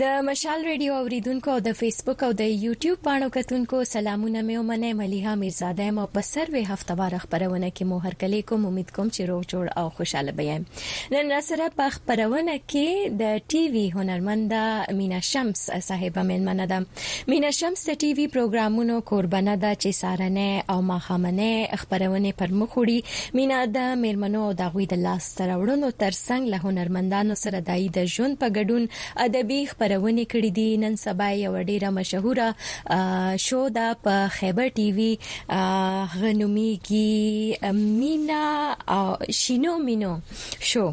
د مشال رېډيو اورېدونکو او د فېسبوک او د يوټيوب پاڼو کتونکو سلامونه مې ومنئ مليحه ميرزاده يم او په سروې هفتواره خپرونه کې مو هرکلی کوم امید کوم چې روغ جوړ او خوشاله به يم نن را سره په خپرونه کې د ټي وي هنرمند مینا شمس صاحبه مېلمنه ده مینا شمس د ټي وي پروګرامونو کوربنه ده چې سارنه او ماخامنه خپرونه پر مخ وړي مینا د مېرمنو او د غوي د لاس سره وړنو تر څنګ له هنرمندانو سره دای د ژوند په ګډون ادبي خپرونې کړې دي، نن سبا یې یوه ډېره مشهوره شو ده په خیبر ټي وي هغه نومېږي مینه شینو مینو شو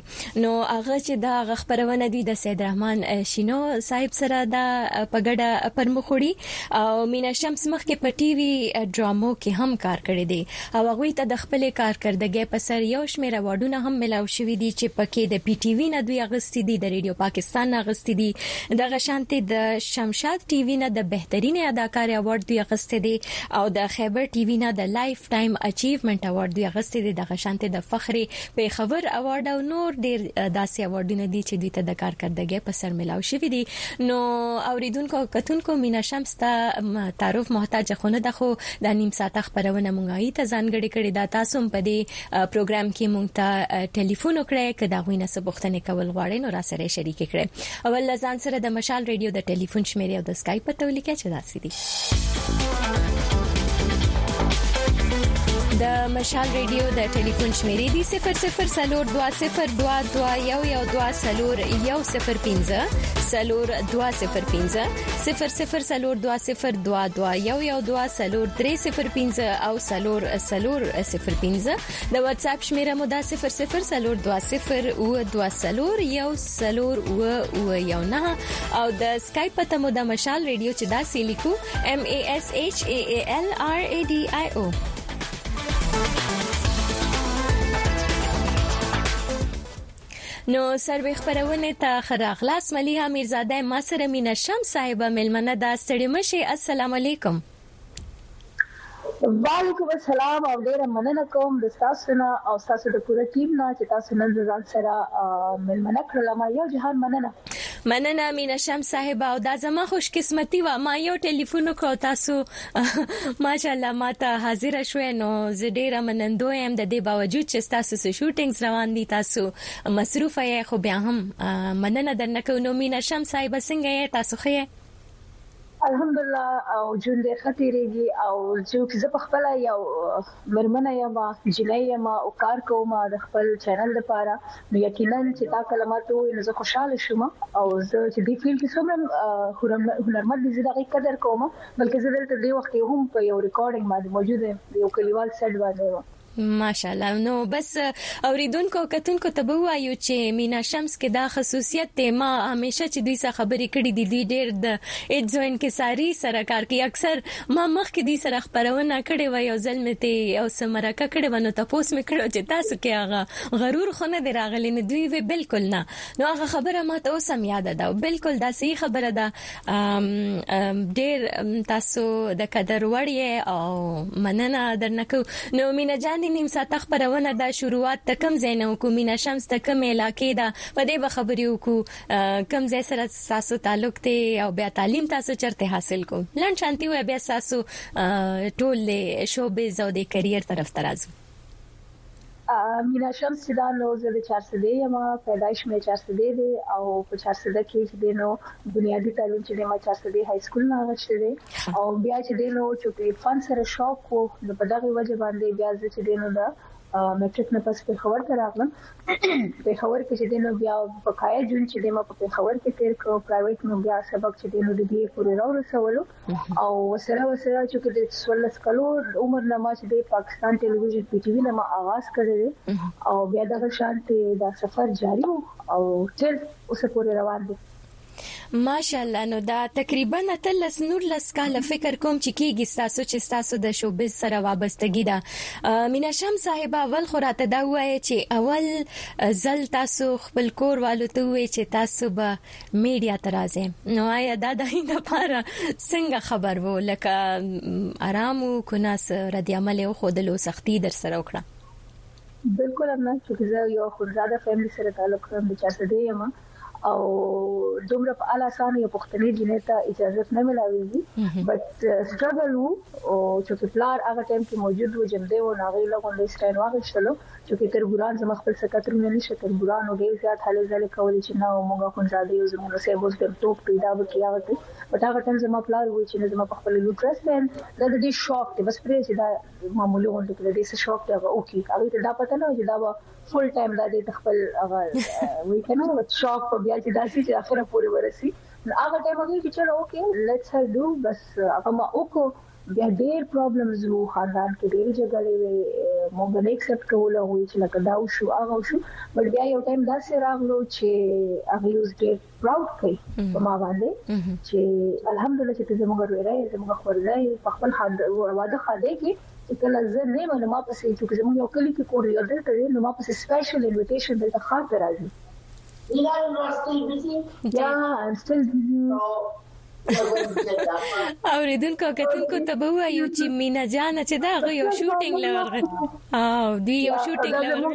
نو هغه چې دا هغه خپرونه دوی د سید رحمان شینو صاحب سره دا په ګډه پر مخ وړي او مینه شمس مخکې په ټي وي ډرامو کې هم کار کړی دی او هغوی ته د خپلې کارکردګۍ په سر یو شمېر اوارډونه هم ملاو شوي دي چې په کې د پي ټي وي نه دوی اغستي دي، د رېډیو پاکستان نه اغستي دي، دغه شانتې د شمشاد ټي وي نه د بهترینې اداکارې اوارډ دوی اغستی دی او د خیبر ټي وي نه د لایف ټایم اچیومنټ اوارډ دوی اغستی دی، دغه شانتې د فخر پېښور اوارډ او نور ډېر داسې اوارډونه دي چې دوی ته د کارکردګۍ په سر ملاو شوي دي نو اورېدونکو او کتونکو مینه شمس ته تعارف محتاجه خو نه ده خو دا نیم ساعته خپرونه مونږ غي ته ځانګړې کړې دا تاسو هم په دې پروګرام کې مونږ ته ټلیفون وکړئ که دا غوینه څه پوښتنې کول غواړئ نو را سره شریک کړئ اول ځان سره د مشال ریډیو د ټلیفون شمیرې او د اسکایپ پته ولیکئ چې داسې دي د مشال ریډیو د ټلیفون شمیرې دي 004202212015 سلور 205 او سلور سلور 05 د واتس اپ شمیره مو دا 0020 او دوا سلور یو سلور و او یو نه او د اسکایپ پته مو د مشال ریډیو چې دا سی لیکو M A S H A A L R A D I O نو سروې خپرونې ته ښه راغلاست ملیحه میرزاده ما سره مینه شمس صاحبه میلمنه ده ستړې مه شئ السلام علیکم وعلیکم السلام او ډیره مننه کوم د تاسو نه او تاسو د پوره ټیم نه چې تاسو نن ځان سره ملمنه کړل ما یو جهان مننه مننه مینه شم صاحب او دا زما خوش قسمتي و ما یو ټلیفون وکړ تاسو ماشاءالله ما ته حاضر شوې نو زه ډیره منندوی یم د دې باوجود چې تاسو سره شوټینګز روان دي تاسو مصروف یې خو بیا هم مننه درنه کوم نو مینا شم صاحب څنګه یې تاسو خې الحمدلله او جون دې خطرېږي او چې زه په خپل یو مرمنه یم جنې یم او کار کوم د خپل چینل لپاره نو یقینا چې تا کلمات وې نو زه خوشاله شوم او زه چې دې فیلډ کې څومره هنرمند دي زه دغه قدر کوم بلکې زه دلته دې وخت کې هم په یو ریکارډینګ باندې موجود یم د یو کلیوال سیټ باندې یم. ماشاءالله نو بس اوریدونکو او کتونکو ته به ووایو چې مینا شمس کې دا خصوصیت دی ما همیشه چې دوی سره خبرې کړې دي دوی ډیر د ایډزو انکساري سره کار کوي اکثر ما مخکې دوی سره خبرونه کړې و یو ځل مې ته یو څه مرکه کړې و نو تاسو مې کړو چې تاسو کې هغه غرور خو نه دی راغلی نو دوی وی بالکل نه نو هغه خبره ما ته اوس هم یاد ده بالکل دا صحیح خبره ده ډیر تاسو د قدر وړ یې او مننه درنه کو نو مینا جان دې نیم ساعت خبرونه دا شروعات ته کم زین او کو مینا شمس ته کم علاقې دا په دې بخبري وکو کم زې سره تاسو تعلق ته او بیا تعلیم تاسو چرته حاصل کو لن شانتی و بیا تاسو ټول شوبې زو دې کریئر طرف ترازو مینا شمس چې دا نو زه د چارسدې یم پیدایش مې چارسدې دی او په چارسده کې چې دی نو بنیادی تعلیم چې دی ما چارسدې های سکول نه غشته دی او بیا چې دی نو چې په فن سره شوق وو نو په دغه وجه باندې بیا زه چې دی نو دا میټریک نه پس په خبر ته راغلم په خبر کې چې دی نو بیا په کایا جون چې دی ما په خبر کې تیر کړو پرایویټ نو بیا سبق چې دی نو د بي پورې راو رسولو او سره وسره چې د 14 کلو عمر نه ما چې د پاکستان ټلویزیون پی ټی وی نه ما آغاز کړی او بیا د شان ته دا سفر جاری او تر اوسه پورې روان دی ماشاءالله نو دا تقریبا تلس نور لس کال فکر کوم چې کیږي تاسو چې تاسو د شوبز سره وابستګی ده مینا شم صاحب اول خو راته دا وایي چې اول زل تاسو خپل کور والو ته وایي چې تاسو به میډیا ته راځي نو آیا دا د هیند لپاره څنګه خبر وو لکه آرام او کناس رد عمل او خودلو سختی در سره وکړه بالکل امنا چې زه یو خورزاده فیملی سره تعلق لرم د چا سره یم او دومره په اعلی سان یو پښتني جنې ته اجازه نه ملاويږي بټ سټرګل وو او چې پلار هغه ټایم کې موجود و جمدې و ناغې لګون د سټاین واغښتلو چونکه تربوران زموږ خپل سکترونه نشته، تربورانو ډېر زیات هلې ځلې کولې چې نه او موږ اخوندزاده یو زموږ له صاحب اوس ډېر توپ کوي دا به کې هغه کوي بټ هغه ټایم زما پلار وایي چې نه زما په خپل لور ټرسټ دی اند دا د دې شوق دی بس پرې چې دا معمولي غونډه کې د دې څه شوق دی هغه وکړي هغه ته دا پته نه چې دا به فل ټایم دا دې خپل هغه وایي کنه شوق په بیا چې داسې چې اخره پورې ورسي هغه ټایم هغه چې چلو اوکې لیټس هر ډو بس هغه ما وکړو بیا ډیر پرابلمز وو خاندان کې ډیرې جګړې وې موږ به نه ایکسپټ کولو هغوی چې لکه دا وشو هغه وشو بټ بیا یو ټایم داسې راغلو چې هغوی اوس ډیر پراود کوي په ما باندې چې الحمدلله چې ته زموږ ورېره یې زموږ خورزه یې په خپل واده ښادۍ کې چې کله زه نه یم نو ما پسې چې زموږ یو کلی کې کور یو دلته دی نو ما پسې سپیشل انویټیشن دلته ښار ته راځي یا ایم سټیل بیزی اوریدونکو کتونکو ته به وایو چې مینا جان چې دا غو یو شوټینګ لور او دی یو شوټینګ لور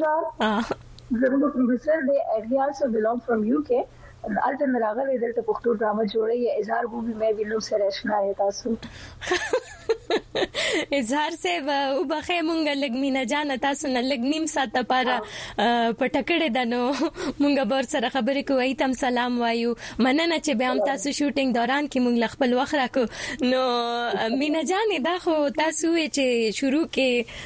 زموږ پروډوسر دی هی السو بیلونګ فرام یو کې الته مې راغلي دلته پښتو ډرامه جوړي اظهار بوبي مې وینم سره آشنا یې تاسو اظهار صاحب وبخې مونږ لګمینا جان تاسو نه لګنیم سات لپاره پټکړې دنو مونږ بور سره خبرې کوي تم سلام وایو مننه چې به هم تاسو شوټینګ دوران کې مونږ خپل وخت راکو نو مینا جان دا خو تاسو چې شروع کې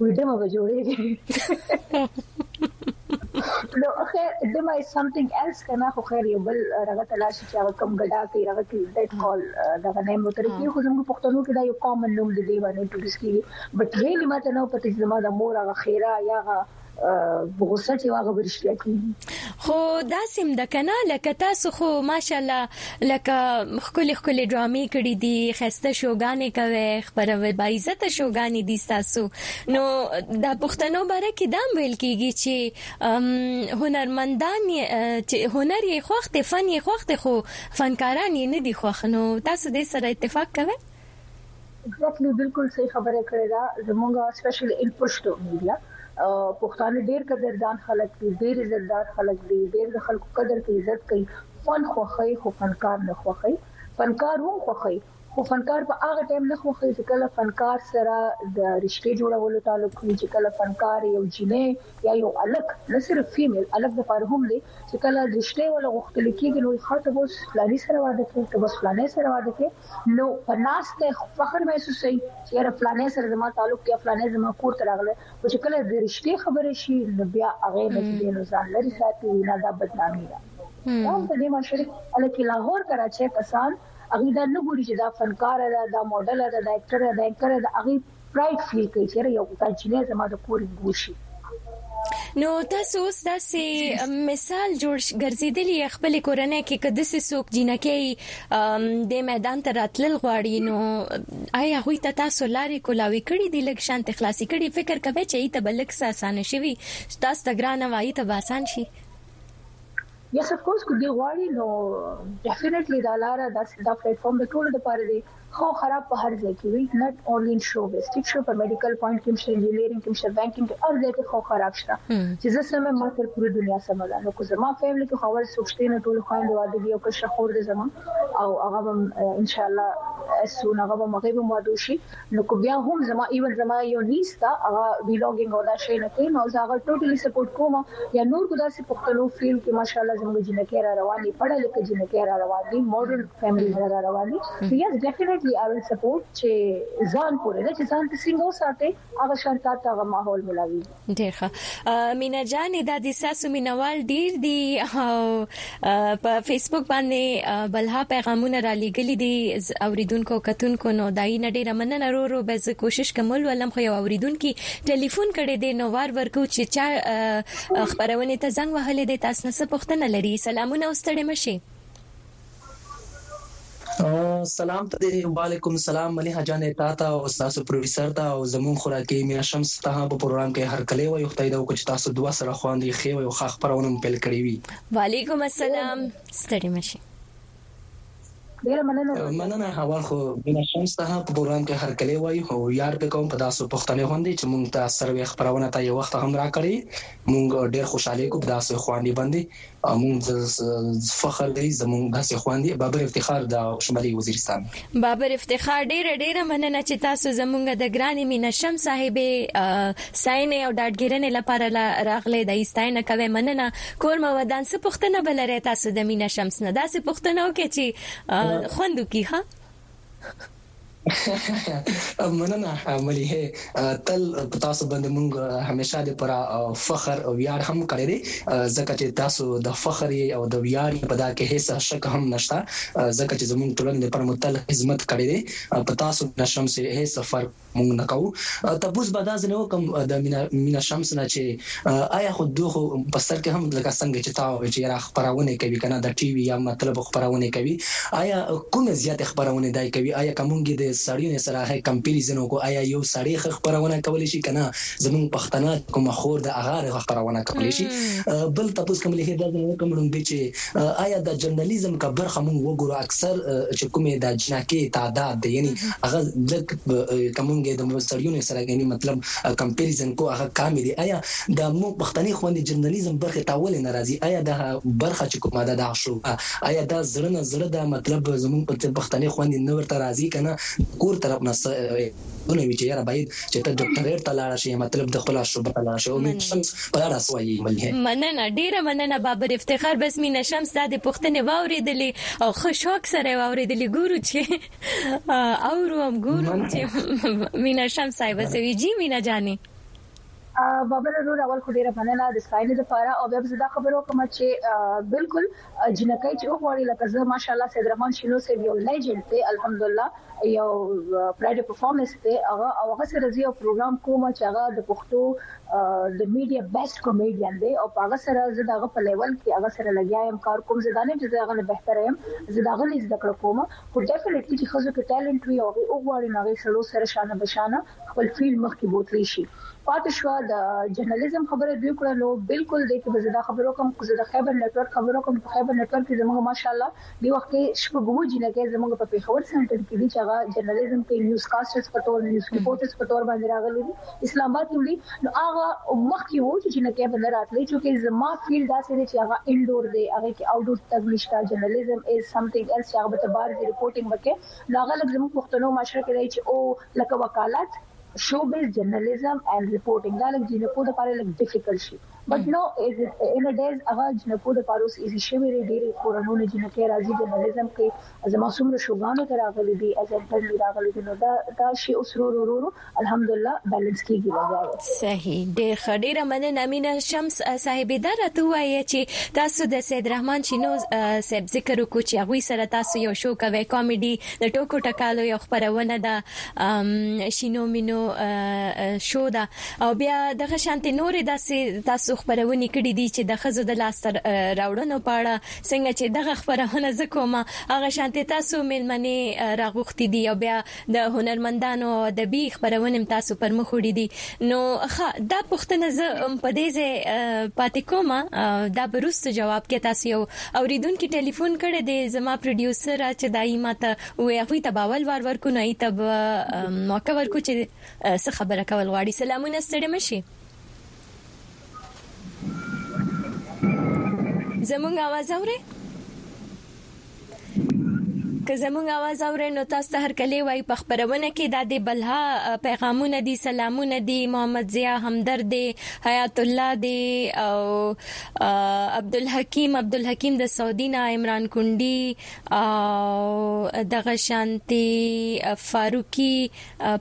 ویډیو ما به جوړېږي نو خیر د مای سمثینګ ایلس کنه خو خیر یو بل رغه تلاش چې هغه کم ګډا کوي رغه کې ډیټ کال دا نه مو تر کې خو زموږ پښتنو کې دا یو کامن نوم دی باندې ټوریس کې بټ ریلی ماته نو پته چې ما د مور هغه خیره یا هغه غوسه چې واغه ورشي خو دا سم د کنه لکه تاسو خو ماشاالله لکه ښکلې ښکلې ډرامې کړې دي خسته شوګانې کوي خبروي با عزت شوګانې دي تاسو نو د پښتنو باره کې دا ویل کیږي چې هنرمندان چې هنر یې خوخت فن یې خوخت خو فنکاران یې نه دي خوښ نو تاسو دې سره اتفاق کوئ ایکزیکټلی بالکل صحیح خبره کړې ده زمونږه سپیشل ان پښتو میډیا پښتانه ډیر قدردان خلک دي ډیر عزتدار خلک دي ډیر د خلکو قدر کوي عزت کوي فن خوخی خو فنکار نه خوخی فنکار هم خوخی خو فنکار په هغه ټایم نه خوخی چې کله فنکار سره د رشتې جوړولو تعلق وي چې کله فنکار یو جینې یا یو الک نه صرف فیمیل الک د پاره هم دی چې کله رشتې ولا غوښتل کیږي نو خاطر بوس فلانی سره واده کوي ته بوس فلانی سره واده کوي نو په ناست دی خو فخر محسوسوي چې یاره فلانه سره زما تعلق یا فلانه زما کور ته راغله خو چې کله د رشتې خبره شي نو بیا هغه نه چې دینو ځان لري ساتي نه دا بدنامي ده دا په دې معاشره کې الکه لاهور کراچۍ کسان هغه دا نه ګوري چې دا فنکار ده دا موډل ده دا اکټر ده دا اکټر ده هغه پرايډ فيل کوي چيرې يو دا جينۍ زما د کور انګو شي. نو تاسو اوس داسې مثال جوړ ګرځیدلی یا خپل کورنۍ کې که داسې څوک جینکې د میدان ته راتلل غواړي نو آیا هوی ته تاسو لارې کولاوي کړې دي لږ شانت خلاصي کړي فکر کوي چې ایته بلک ساسان شي تاسو ته ګرانه وایي ته باسان شي یس اف کورس کو دی غواړي نو ډیفینټلی دا لار دا دا پلیټ فارم د ټولو لپاره دی خو خراب په هر ځای کې وي نټ اونلي ان شو بس ټیک شو په میډیکل پوینټ کې مشه انجینیرینګ کې مشه بانکینګ کې هر ځای کې خو خراب شته چې زه سم ما تر پوری دنیا سم ده نو که زما فیملی کې خبر سوچته نه ټول خوند واده دی او که شخور دې زما او هغه هم ان شاء الله سونه هغه به مغه به ماده شي نو کو بیا هم زما ایون زما یو نیستا هغه ویلوګینګ او دا شی نه کوي نو زه هغه ټوټلی سپورټ کوم یا نور کو داسې پښتنو فیلډ کې ماشاءالله زموږ جنکه را رواني پړه لیکه جنکه را رواني ماډرن فیملی سره را روان دي نو یس ډیفینټلی آی ویل سپورټ چې ځان پورې ده چې ځان ته څنګه وساتي هغه شرط ته هغه ماحول ملاوي ډیر ښه مینا جان د دې ساسو مینوال ډیر دی او په فیسبوک باندې بلها پیغامونه را لګلې دي اوریدونکو کتونکو نو دای نه ډیر مننه رو رو به زه کوشش کوم ولم خو یو اوریدونکو ټلیفون کړي دي نو وار ورکو چې چا خبرونه ته زنګ وهلې دي تاسو نه څه پوښتنه لري سلامونه او ستړي مشي سلام ته دی وعلیکم سلام ملیحه جانې تا ته او ستاسو پروډوسر ته او زمونږ خوراکي میا شمس ته هم په پروګرام کې هرکلی وایو خدای دې وکړي چې تاسو دوه سره خوند یې ښې وي او ښه خپرونه مو پیل کړې وي وعلیکم السلام ستړي مشي ډیره مننه مننه حوال خو میا شمس ته هم په پروګرام کې هرکلی وایو او یار په کوم په تاسو پښتنې غوندې چې مونږ ته سروې خبرونه ته یو وخت هم راکړي مونږ ډیر خوشاله کو په تاسو خواندې باندې مونږ د فخر دی زمونږ داسې خواندي بابر افتخار د شمالي وزیرستان بابر افتخار ډیره ډیره مننه چې تاسو زمونږ د ګرانې مینه شم صاحبې ساينې او ډاډګیرنې لپاره راغلې د ایستاینه کوي مننه کور مو ودان څه پښتنه بلره تاسو د مینه شمس نه داسې پښتنه وکړي چې خوندو کی ها مننه مليحه تل تاسو باندې مونږ همیشه د پر فخر او ویاړ هم کړی دی ځکه چې تاسو د فخر او د ویاړ په دا کې هیڅ شک هم نشته ځکه چې زمونږ ټولنې لپاره مو تل خدمت کړی دی په تاسو نه شمس هیڅ فرق مونږ نه کوو تبوس به دا ځنه وکم د مینا شمس نه چې ایا خو دوی خو په سر کې هم لکه څنګه چې تا وویل چې یاره خپرونې کوي کنه د ټي وي یا مطلب خپرونې کوي ایا کومې زیاتې خپرونې دای کوي ایا که مونږ د سړیونې سره هی کمپیریزن وکړو ایا یو سړی ښه خپرونه کولی شي کنه زمونږ پښتنه چې کومه خور ده هغه ښه خپرونه کولی شي بل تپوس کوم لهې دا زنه وکم ړومبی چې ایا د جرنلیزم که برخه مونږ وګورو اکثر چې کومې د جنکې تعداد دی یعنی هغه لږ که مونږ د سړیونې سره یعنی مطلب کمپریزن کو هغه کامې دي ایا د موږ پښتنې خوندې جرنالیزم برخې ته ولې نه راځي ایا دا برخه چې کومه ده دا شو ایا دا زړه نه زړه دا مطلب زموږ په پښتنې خوندې نه ورته راځي کنه کور طرف نه ونه وی چې یاره باید چې ته ډاکټریټ ته لاړ شې مطلب د خپل شوبه ته لاړ شې او مین شمس په اړه څه وایي ملګری مننه ډیره مننه بابر افتخار بس مین شمس دا د پښتنې واوریدلې او خوشحال سره واوریدلې ګورو چې او روم ګورم چې مینا شم صاحب سوي جی مینا جاني بابر ورو اول خو ډیره مننه د ستاینې لپاره او بیا زه دا خبرو کوم چې بالکل جنکې چې وغوړي لکه زه ماشاالله سید رحمان شینو سه یو لیجند دی الحمدلله یو پرایډ پرفارمنس دی هغه او هغه سره یو پروګرام کوم چې هغه د پښتو د میډیا بیسټ کمیډین دی او هغه سره زه دغه په لیول کې هغه سره لګیایم کار کوم زه دا نه چې زه هغه نه بهتر یم زه دا غلي زده کړ کوم خو دا سړی څه چې ښځو کې ټالنټ وي او هغې وغواړي نو هغې سړو سره شانه به شانه خپل فیلډ مخکې بوتلی شي. پاتې شوه د جرنلزم خبره دوی کړه نو بلکل دې کې به زه دا خبره وکړم که زه د خیبر نیټ ورک خبره وکړم نو په خیبر نیټ ورک کې زموږ ماشاءالله دې وخت کې شپږ اووه جینکۍ زموږ په پېښور سینټر کې دي چې هغه جرنلزم کې نیوز کاسټرز په طور نیوز ریپورټرز په طور باندې راغلي دي. اسلام اباد کې وړي نو هغه مخکې وو چې جنکې به نه راتلې چې زما فیلډ داسې دی چې هغه انډور دی هغه کې آوټ ډور تګ نشته جرنالیزم از سمثینګ ایلس چې هغه به تبار دی رپورټینګ وکړي نو هغه لږ زموږ پښتنو معاشره کې دی چې او لکه وکالت showbiz journalism and reporting دا لږ جنکو د لپاره لږ ډیفیکلټ شي بټ نو ان ا ډیز هغه جنکو د لپاره اوس ایزي شوی دی ډېری کورنونه جنکې راځي جرنالیزم کې زما څومره شوګانو ته راغلي دي اجنټن دي راغلي دي نو دا دا شی اوس رو رو رو الحمدلله بیلانس کیږي وځاو صحیح ډیر ښه ډیره مننه مینه شمس صاحب دا راته وایي چې تاسو د سید رحمان چینو صاحب ذکر وکړو چې هغه سره تاسو یو شو کوي کامیډي د ټوکو ټکالو یو خبرونه ده شینو مینو شو ده او بیا دغه شانتي نور داسې تاسو خبرونه کړې دي چې د خزو د لاس راوړنو په اړه څنګه چې دغه خپرونه زه کوم هغه شانتې تاسو مېلمنې راغوښتي دي او بیا د هنرمندانو او ادبي خپرونې هم تاسو پر مخ وړي دي نو ښه دا پوښتنه زه په دې ځای پاتې کوم دا بروست جواب کې تاسو یو اوریدونکو ټلیفون کړی دی زما پروډوسر چې دای ماته وې هغه ته باول وار ورکو نه ایته موقع ورکو چې څه خبره کول غواړي سلامونه ستړي مشي زموږ اواز اورئ؟ که زموږ اواز اورئ نو تاسو ته هرکلی وایي په خپرونه کې دا دی بلها پیغامونه دي سلامونه دي محمد ضیا همدرد دی حیات الله دی او عبدالحکیم عبدالحکیم د سعودي نه عمران کندي او دغه شانتي فاروقي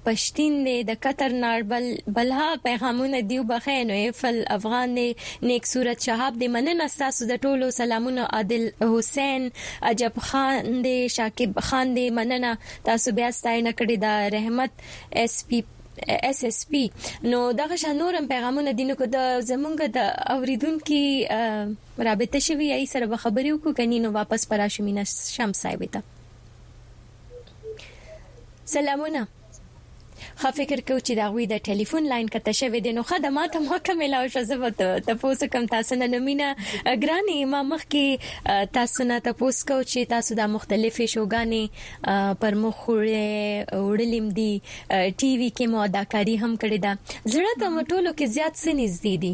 پشتين دی د کتر ناربل بلها پيغامونه دي وبخښی نو ايفل افغان دی نيک صورت شهاب دی مننه ستاسو د ټولو سلامونه عادل حسين عجب خان دی شاکب خان دی مننه تاسو بيا ستاينه کړی ده رحمت اس پي اس اس پی نو دغه شان نورم پیغامونه دي نو که د زمونږ د اوریدونکو رابطه شوی ای سره به خبرې وکړو کني نو واپس پراشو مینه شم صاحب ته سلامونه خا فکر کو چې دا غوي د ټلیفون لاین کته شوی دی نو خدای ما ته موقع ملاو شو زه به تاسو کوم تاسو نه نمینه ګران ما مخ کې تاسو نه تاسو کو چې تاسو دا مختلفې شوګانې پر مخ وړلم دي ټي وي کې مو اداکاری هم کړې ده زړه ته مټولو کې زیات سنځ دي دي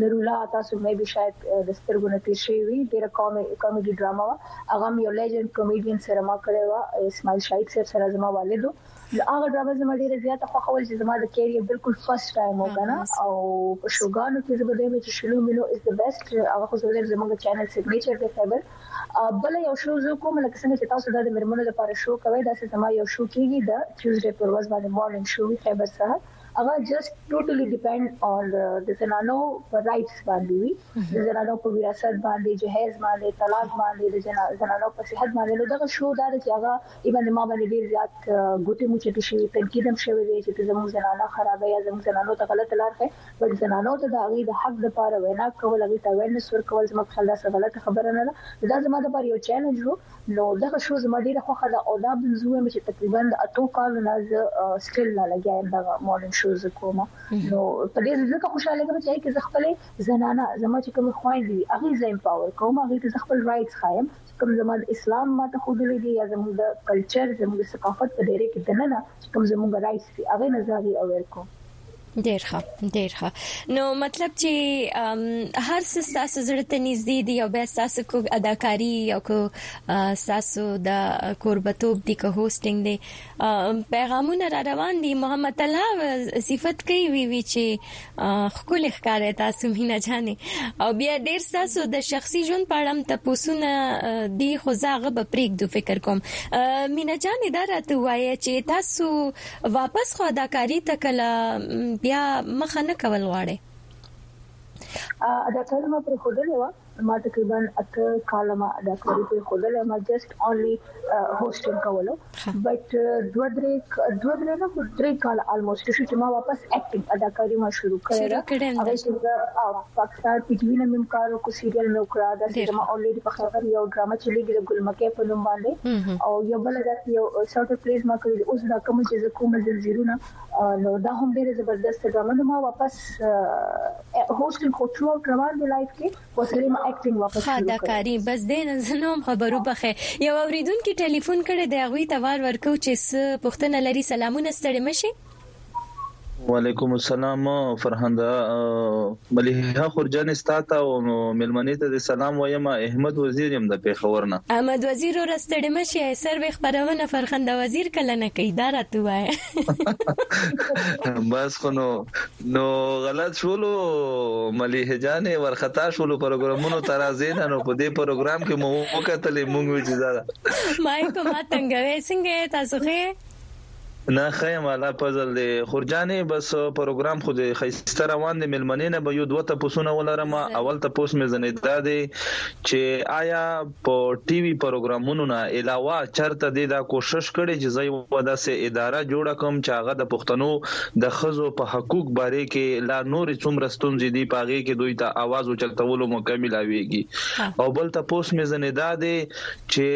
نورالله تاسو مي بي شاید د سترګو نه تیر شوي وي ډیره کامیډي ډرامه وه هغه هم یو لیجنډ کامیډین سره ما کړی وه اسماعیل شاهید صاحب سره زما والد و هغه ډرامه زما ډیره زیاته خوښه ول چې زما د کیریئر بالکل فرست ټایم و کنه او په شوګانو کې زما دایمه چې شنو مینو از د بیسټ هغه خو زما زموږ چینل سیګنیچر دی خیبر بل یو شو زه کوم لکه څنګه چې تاسو دا د مرمنو لپاره شو کوي دا چې زما یو شو کیږي د ټیوزډي پر ورځ باندې مورنینګ شو خیبر سره هغه جست ټوټلی ډیپند اون د زنانو پر رائټس باندې وي د زنانو په وراثت باندې جهیز باندې طلاق باندې د زنانو په صحت باندې نو دغه شو دا چې هغه ایبن ما باندې ډیر زیات ګوتې موچتې شي تنقیدم شوی دی چې زموږ زنانه خرابه یا زموږ زنانو ته غلط لار ښه بل زنانو ته د هغه د حق لپاره وینا کول هغه ته وینا سور کول زموږ خلاص غلط خبره نه ده دا زموږ لپاره یو چیلنج وو نو دغه شو زما ډیره خوښه ده او دا به زه ویم چې تقریبا د اتو کالو نه زه سټیل لا لګیا یم دغه مورنینګ شو زه کوم نو په دې ځکه خوشاله یم چې کې زه خپل زنانه زما چې کوم خويندې دي هغه زه امپاور کوم هغه ته خپل رائټس خایم کوم زما د اسلام ما ته خود لري یا زموږ د کلچر زموږ د ثقافت په ډیره کې دننه کوم زموږ رائټس دي هغه نه زه اویر کوم ډیر ښه ډیر ښه نو مطلب چې هر څه تاسو زړه ته نږدې دي او به تاسو کو اداکاری او کو تاسو د قربتوب دي کو هوستینګ دي پیغامونه را روان دي محمد طلحه صفت کوي وی وی چې خپل ښکار تاسو مینا جانې او بیا ډیر تاسو د شخصي ژوند په اړه تپوسونه دي خو زاغه به پریک دو فکر کوم مینا جانې دا راته وایي چې تاسو واپس خو اداکاری ته کله بیا مخه نه کول غواړي اداکاری ما پر خودلې و ما تقریبا اته کال ما اداکاری په خودلې ما جست اونلی هوستینګ کولو بټ دوه درې دوه درې نه درې کال الموست چې ما واپس اکټینګ اداکاری ما شروع کړه هغه چې ستا ټی وی نه مم کار وکړو سیریل مې وکړه دا چې زما اولریډي په خبر یو ډرامه چې لګي د ګلمکه په نوم باندې او یو بل دا چې یو سورټ اف پلیز ما کړی اوس دا کوم چې زه کوم زلزیرونه نو دا هم ډیره زبردست ډرامه نو ما واپس هوسټینګ خو ټرو روان دی لایف کې وسره ما اکټینګ واپس ها دا کاری بس دین زنوم خبرو بخه یو اوریدونکو ټلیفون کړی دی غوی توار ورکو چې پښتنه لري سلامونه ستړي مشه وعلیکم السلام فرهند مليحه خورجان ستاته او ملمنې ته د سلام وایم احمد وزیر يم د پیښور نه احمد وزیر ور ستړي مشي سر به خبرونه فرخند وزیر کله نه کوي دا راته وای بس خو نو نو غلط شولو مليحه جان ورختا شولو پروګرامونو ترازین نو په دې پروګرام کې مو وکتلې مونږ وځي دا ما کومه تنګوي څنګه تاسو ښه نه ښه یم اعلی فضل دی خورجانې بس پروګرام خو دې ښایسته روان دی مېلمنې نه به یو دوه تپوسونه ولرم اول تپوس مې ځنې دا دی چې آیا په ټي وي پروګرامونو نه علاوه چرته دې دا کوشش کړی چې زه یوه داسې اداره جوړه کړم چې هغه د پښتنو د ښځو په حقوق باره کې لا نورې څومره ستونزې دي په هغې کې دوی ته اواز اوچتولو موقع ملاویږي او بل تپوس مې ځنې دا دی چې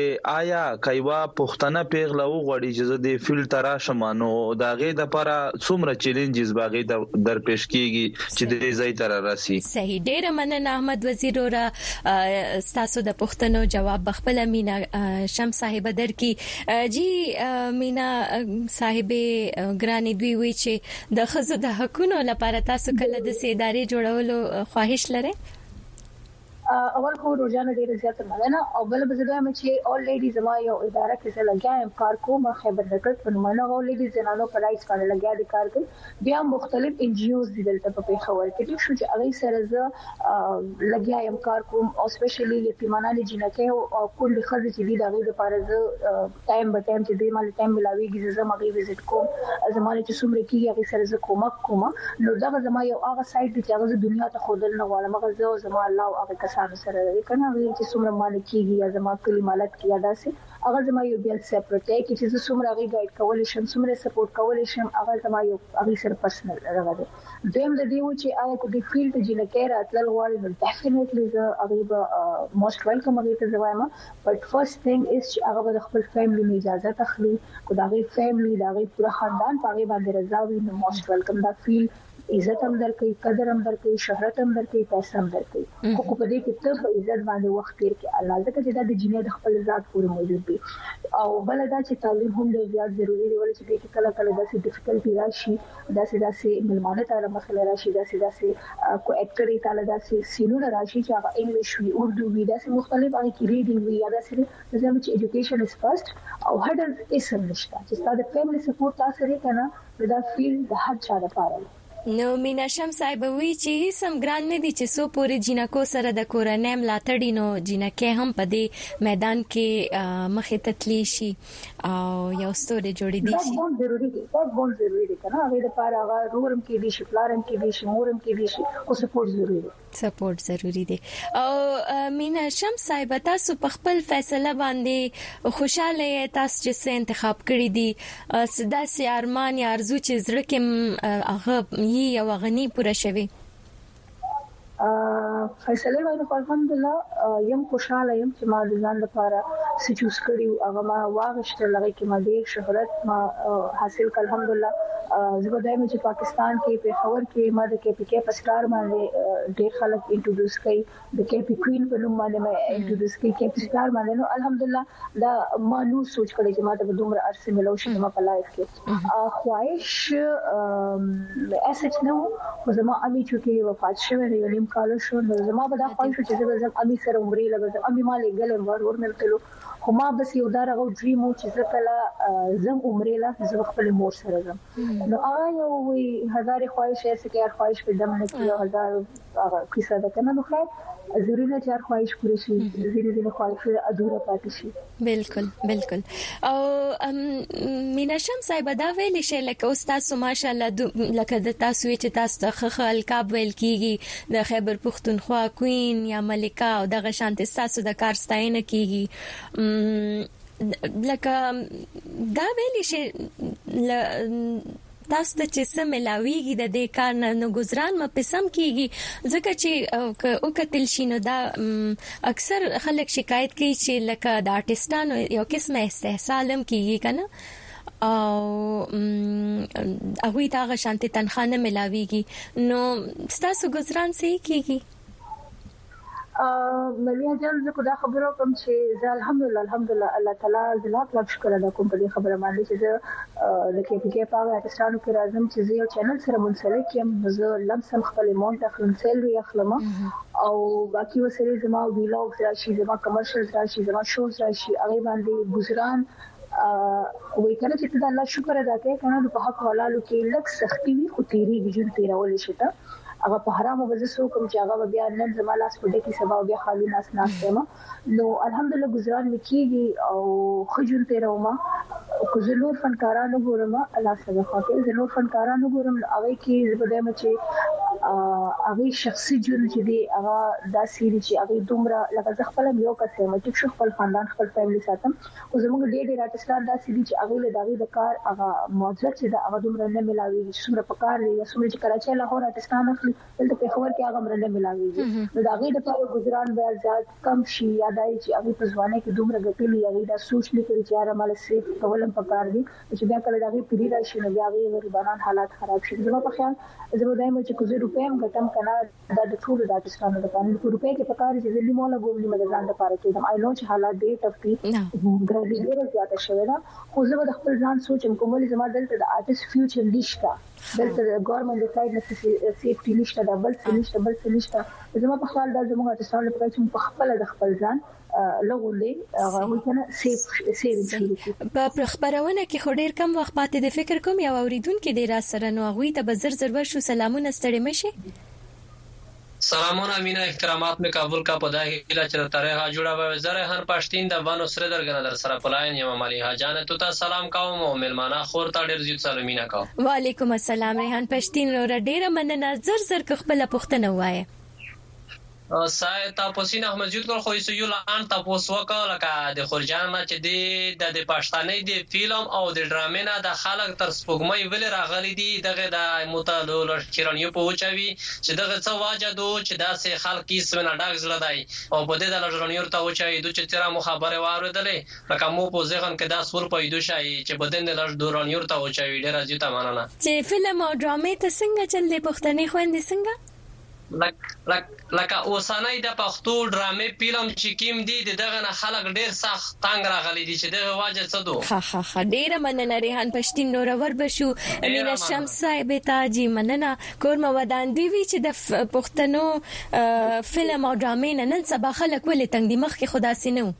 آيا که يوه پښتنه پيغله وغواړي چې زه دې فيلډ ته راشم نو د هغې لپاره څومره چيلنجز به هغې ته درپېښ کېږي چې دې ځای ته رارسي. صحيح ډېره مننه احمد وزير وروره ستاسو د پوښتنو جواب به خپله مينا شمس صاحبه درکړي. جي مينا صاحبې ګرانې دوی وايي چې د ښځو د حقونو لپاره تاسو کله د څه ادارې جوړولو خواهش لرئ؟ اول خو روژه نه ډیره زیاته مننه او بل به زه دا یم چې اول لیډي زما یو اداره کې زه لګیا یم کار کوم خیبر دکړ په نوم نه اول لیډي زنانو په رایټس باندې لګیا دي کار کوي بیا مختلف ان جی اوز دي دلته په پیښور کې ټیک شو چې هغه سره زه لګیا یم کار کوم او سپیشلی یتیمانه جنکه او کونډې خزې چې دي دا غي د پاره زه ټایم به ټایم چې دوی مال ټایم ملاویږي زه زم هغه وزټ کوم زما نه چې څومره کیږي هغه سره زه کومک کوم نو دغه زما یو هغه سایت دی چې هغه زه دنیا ته خودل نه غواړم هغه زه او زما الله او هغه کسانو سره دی کنه ویل چې څومره مال کیږي یا زما کلی مالت کې یا داسې هغه زما یو بیا سپریټ دی کې چې زه څومره هغه ګایډ کول شم څومره سپورټ کول شم هغه زما یو هغه سره پرسنل رغه دی دویم د دیو چې هغه کو دی فیلډ جنکه راتل غواړي نو ډیفینټلی زه هغه به موست ویلکم هغه ته زوایم بټ فرسټ تهنګ از چی هغه به د خپل فیملی نه اجازت اخلی که د هغی فیملی د هغی پوره خاندان په هغی باندی رضا وی نو موسټ ویلکم دا فیل عزت هم درکوی قدر هم درکوی شهرت هم درکوی پیسه هم درکوی خو که پدی کی ته په عزت باندی وخت تیر کړی الله ځکه چی دا د جینی د خپل ذات پوری موجود دی او بله دا چی تعلیم هم ډیر زیات ضروری دی ولی چی دی کی کله کله داسی ډیفیکلټی راشی داسې داسې ملمانه تاله مخې له راشي داسې داسې کو اکټرې تاله داسې سینونه راشي چې هغه انګلش وي اردو وي داسې مختلف هغه کې ریډینګ وي یا داسې داسې هم چې ایجوکیشن از فرست او هډل اس هم نشته چې ستا د فیملی سپورټ تا سره کنه نو دا فیلډ د هر چا لپاره دی. نو مينه شم صاحبه وي چي هيڅ هم ګران نه دي چي څو پوري جينکو سره د کورنۍ ملاتړي نو جينکۍ هم په دي ميدان کي مخي ته تلي شي. او یو ستوري جوړې دي شي بون ضروری دي بون ضروری دي کنه هغه د پاره هغه رورم کې دي شي پلارم کې دي شي مورم کې دي شي او سپورټ ضروری دي سپورټ ضروری دي او مینا شم صاحب تاسو په خپل فیصله باندې خوشاله یې تاسو چې څه انتخاب کړی دي سدا سي ارمان یا ارزو چې زړه کې هغه یې یو غني پوره شوی فیصلې وایي خو الحمدلله یم خوشاله یم چې ما د ځان لپاره څه چوز کړی او هغه ما واغشته لغه کې ما ډیر شهرت ما حاصل کړ الحمدلله زه دایم چې پاکستان کې په خبر کې ما د کې پی کې په سٹار باندې ډیر خلک انټروډوس کړي د کې پی کوین په نوم باندې ما انټروډوس کړي کې پی سٹار باندې نو الحمدلله دا ما نو سوچ کړی چې ما ته دومره ارسه ملو شي ما په لایف کې خواهش مې اس اچ نه وو خو زما امي چې وفات شوه یو نیم کال شو نو زما به دا خواهش چې زه زم امي سره عمرې لګم امي ما لګل ورور مې تلو خو ما بس یو دا رغو ډریم و چې زه کله زم عمرې لا زه خپل مور سره زم نو هغه یو وی هزار خواهش ایسه کې خواهش په دم نه کیو هزار هغه قصه ده کنه نو خیر ضروري نه چې هر خواهش پوره شي ځینې ځینې خواهش ادوره پاتې شي بالکل بالکل او مینشم صاحب دا ویل شي لکه استاد ماشاءالله لکه د تاسو چې تاسو ته خخ الکاب ویل کیږي د خیبر پښتونخوا کوین یا ملکه او دغه شانت تاسو د کار ستاینه کیږي لکه دا ویل شي تاسو ته چې څه ملاویږي د دې کار نه نو ګذران مه په سم کیږي ځکه چې که او کتل شي نو دا اکثر خلک شکایت کوي چې لکه د آرټیستانو یو قسمه استحصال هم کیږي کنه او هغه ته هغه شانتي تنخواه نه ملاويږي نو ستاسو گزاران سي کیږي ملیا جان زه کو دا خبره کوم چې زه الحمدلله الحمدلله الله تعالی زلاک لا شکر ادا کوم په دې خبره باندې چې زه د کې پی کې پاوه پاکستانو کې راځم چې زه یو چینل سره منسلک یم زه لمسم خپل مونټ اخلم سیلری اخلم او باقي وسره زما ویلاګز راشي زما کمرشلز راشي زما شوز راشي هغه باندې گزاران وای کنه چې ته الله شکر ادا کړې کنه په حق حلالو کې لک سختي وي خو تیری ویژن تیرول شي ته هغه په حرامو به زه کوم چې هغه بیا نن زما لاس په ډکی سبا بیا خالی لاس نه استم نو الحمدلله گزاران وکیږي او خجون تیروما کو زه نور فنکارانو ګورم الله سبحانه وتعالى زه نور فنکارانو ګورم هغه کې زبده مچي هغه شخصي ژوند چې دی هغه دا سری چې هغه دومره لکه زه خپل یو کس یم چې خپل خاندان خپل فیملی ساتم خو زموږ ډېر ډېر ارټسټان داسې دي چې هغوی له د هغوی د کار هغه معزت چې ده هغه دومره نه ملاوېږي چې څومره په کار دی یا څومره چې کراچۍ لاهور ارټسټان اخلي دلته پېښور کې هغه مره نه ملاوېږي نو د هغوی د پاره ګزران به زیات کم شي یا دا چې هغوی په ځوانۍ کې دومره ګټلي هغوی دا سوچ نه کړي چې یاره ما له څه کول هم په کار دي نو چې بیا کله د هغوی پیری راشي نو بیا هغوی غریبانان حالات خراب شي زما په خیال زه به دا وایم چې که زه روپۍ هم ګټم که نه دا د ټولو د ارټسټانو د پاره په روپۍ کې په کار چې زه نیمه لګوم نیمه د ځان د پاره کېږم آی نو چې حالات ډېر ټف دي ګراني ډېره زیاته شوې ده خو زه به د خپل ځان سوچم کوم ولې زما دلته د ارټسټ فیوچر نشته دلته د ګورنمنت د سایډ نه سیفټي نشته دا بل څه نشته بل څه نشته زما په خیال دا زموږ ارټسټانو لپاره چې په خپل د خپل ځان لغولې هغه وکنه سیف سیف په خبرونه کې خو ډیر کم وخت پاتې د فکر کوم یو اوریدونکو ډیر سره نو هغه ته به زر زر ورشو سلامونه ستړي مشه سلامونه مینه احترامات مې قبول کا په دا هیله چې د تاریخ جوړه به زه ریحان پښتین د افغانو سره درګنه در سره پلاین یم مالی حاجان ته ته سلام کوم او ملمانه خور ته ډیر زیات سلام مینه کوم وعلیکم السلام ریحان پښتین رو ډیره مننه زر زر خپل پښتنه وایه سه تاپوسین احمد جود کړ خو یسو یو لانډ تاپوس وکړ لکه د خورجان نه چې دی د د پښتنۍ د فیلم او د ډرامې نه دا خلک تر سپوږمۍ ولې راغلي دي دغه د موته لو لښکرنیو په وچه وي چې دغه څه واجه دو چې داسې خلک یس وینه ډک زړه دی او په دې د لښرنیور ته وچه یدو چې تیره مو خبرې واوریدلې لکه مو په ذهن کې داس ور پیدو شی چې بدن د لښ دورنیور ته وچه وي ډیره زیته مننه. چې فلم او ډرامې ته څنګه چل دې پښتنې خویندې څنګه؟ لکه اوسنی دپښتو ډرامې فلم چی کیم دی ددغه نه خلک ډیر سخت تنګ راغلی دی چی دغه وجه څه دو. خاخاخا ډیره مننه ریحان پشتین نوره ور به شو مینه شمس صاحب تا جی مننه کور مو ودان دی وی چی د پښتنو فلم او ډرامې نه نن سبا خلک ولی تنګ دی مخکی خو داسی نه وو.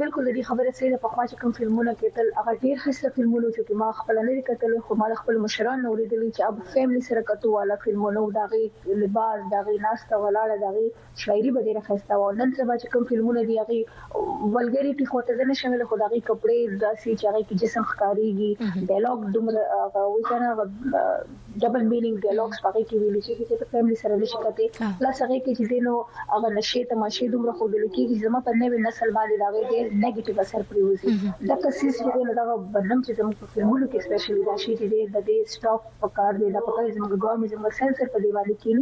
بلکل د دي خبره صحیح ده پخوا چې کوم فلمونه کتل هغه ډیر خسته فلمونه چې ما خپل نه کتل خو ما خپل مشران نو لیدلی چې اب فیملی سره کتو والا فلمونه او داغي لباس داغي ناسته ولاړه داغي شاعری به ډیره خسته و نن سبا چې کوم فلمونه دی هغه ولګریټي خو ته نه شامل خو داغي کپڑے داسي چې هغه کې جسم ښکاریږي ډایلوګ دومره هغه وځنه ډبل مینینګ ډایلوګز پاره کې ویل شي چې ته فیملی سره نشي کته پلس هغه کې چې دینو هغه نشي ته ماشي دومره خو دل کې زما په نوې نسل باندې دا وی ډیر نیگیټیو اثر پرې وځي دا تاسیس چې دینو دا بنم چې زموږ په فلمونو کې سپیشلی دا شي چې د دې سټاپ په کار دی دا په کوم زموږ ګورمنټ زموږ سنسر په دی باندې کې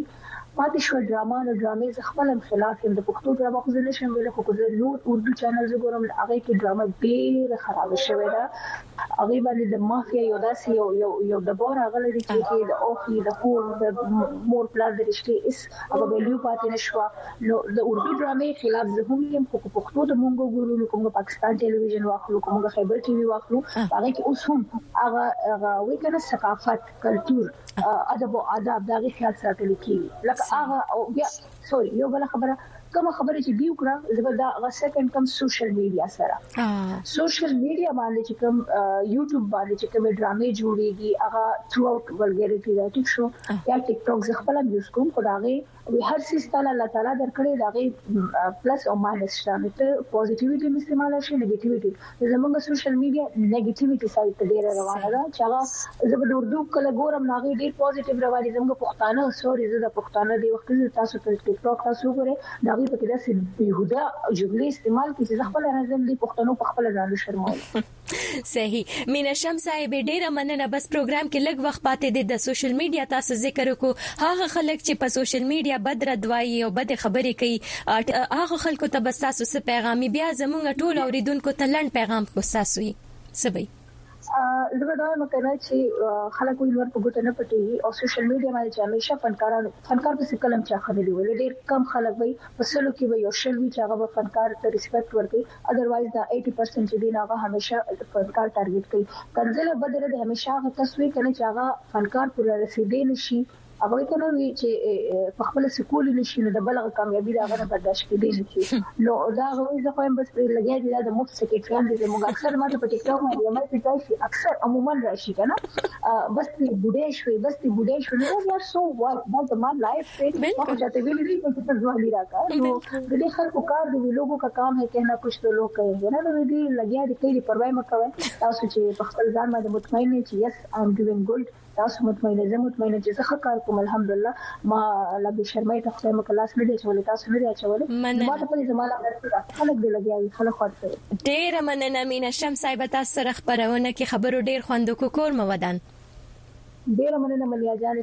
پاتې شوه ډرامه نو ډرامې زه خپله هم خلاف یم د پښتو ډرامه خو زه نه شم ویلی خو که زه نور اردو چینلز وګورم له هغې کې ډرامه ډېره خرابه شوې ده هغې باندې د مافیا یو داسې یو یو یو ډبه راغلی دی چې کې د اوخي د کور د مور پلار د رشتې اس هغه ویلیو پاتې نشوه نو د اردو ډرامې خلاف زه هم یم خو پښتو د مونږ ګورو نو کوم پاکستان ټلویزیون واخلو کوم خیبر ټي وي واخلو هغه کې اوس هم هغه هغه وی کنه ثقافت کلتور ادب او آداب دغه خیال ساتل کیږي لکه هغه او بیا سوري یو بل خبره کوم خبره چې دیو کړه زګر دا هغه سیکنډ کم سوشل میډیا سره سوشل میډیا باندې چې کوم یوټیوب باندې چې کوم ډرامې جوړېږي هغه ثرو اوټ ولګریټي راټیک شو یا ټیک ټاک زه خپل یوز کوم خو دا غي وی هر څه ستاله الله تعالی درکړي دا غي پلس او ماینس شته نو ته پوزټیویټي استعمال شي نیگیټیویټي زمونږ سوشل میډیا نیگیټیویټي سایت ته ډیره روانه ده چې هغه زه به د اردو کله ګورم ناغي ډیر پوزټیو رواني زمونږ پښتانه سوري زه د پښتانه دی وخت زه تاسو ته ټیک ټاک تاسو ګوري دا غي په کې داسې بیهوده جملې استعمال کړي چې خپل راځم دی پښتنو په خپل ځان شرمول صحیح مینا شم صاحب ډیره مننه بس پروګرام کې لږ وخت پاتې دی د سوشل میډیا تاسو ذکر وکړو هغه خلک چې په سوشل میډیا بد رد وایي او بد خبرې کوي هغه خلکو ته بس تاسو څه پیغام بیا زموږ ټول اوریدونکو ته لړن پیغام کو تاسو یې سبي زه دا وایم کنه چې خلک وی نور په ګوتنه پټي او سوشل میډیا باندې چې همیشه فنکاران فنکار په سکلم چا خبرې ویل ډېر کم خلک وي په سلو کې وي او شل وی چې هغه فنکار ته ریسپیکټ ورکړي ادروایز دا ایټي پرسنټ چې دی نو هغه همیشه فنکار ټارګیټ کوي کنځله بده نه ده همیشه هغه کس وي کنه چې هغه فنکار پورې را رسیدی نه شي هغوی ته نو وي چې په خپل سکول نه شي نو د بلغه کامیابی دا غنه برداشت کیدی نه شي نو دا غوي زه خو هم بس پرې لګیا دي دا د مفت سکیټریان دي زموږ اکثر ماته په ټیک ټاک باندې ما ته تاسو اکثر عموما راشي کنه بس دې بډې شوي بس دې بډې شوي نو یار سو وات دا زموږ لایف سټیټمنټ کړ چې ته ویلي دي چې ته ځواني راکا نو د دې خلکو کار دی لوګو کا کام هي کهنا کچھ تو لوګ کوي نه نو دې لګیا دي کلی پروا مه کوي تاسو چې په خپل ځان باندې مطمئن نه چې یس ام ډوینګ ګډ تاسو مطمئن زه مطمئن چې زه کار کوم الحمدلله ما لا به شرمای ته خدای مکه لاس نه دی چې ولې تاسو نه دی اچولې ما ته په زمانه کې خلک دی لګیا دي خلک خاطر ډیر مننه مینا شم صاحب تاسو سره خبرونه کې خبرو ډیر خوند کو کور مودان ډیر مننه ملیا جان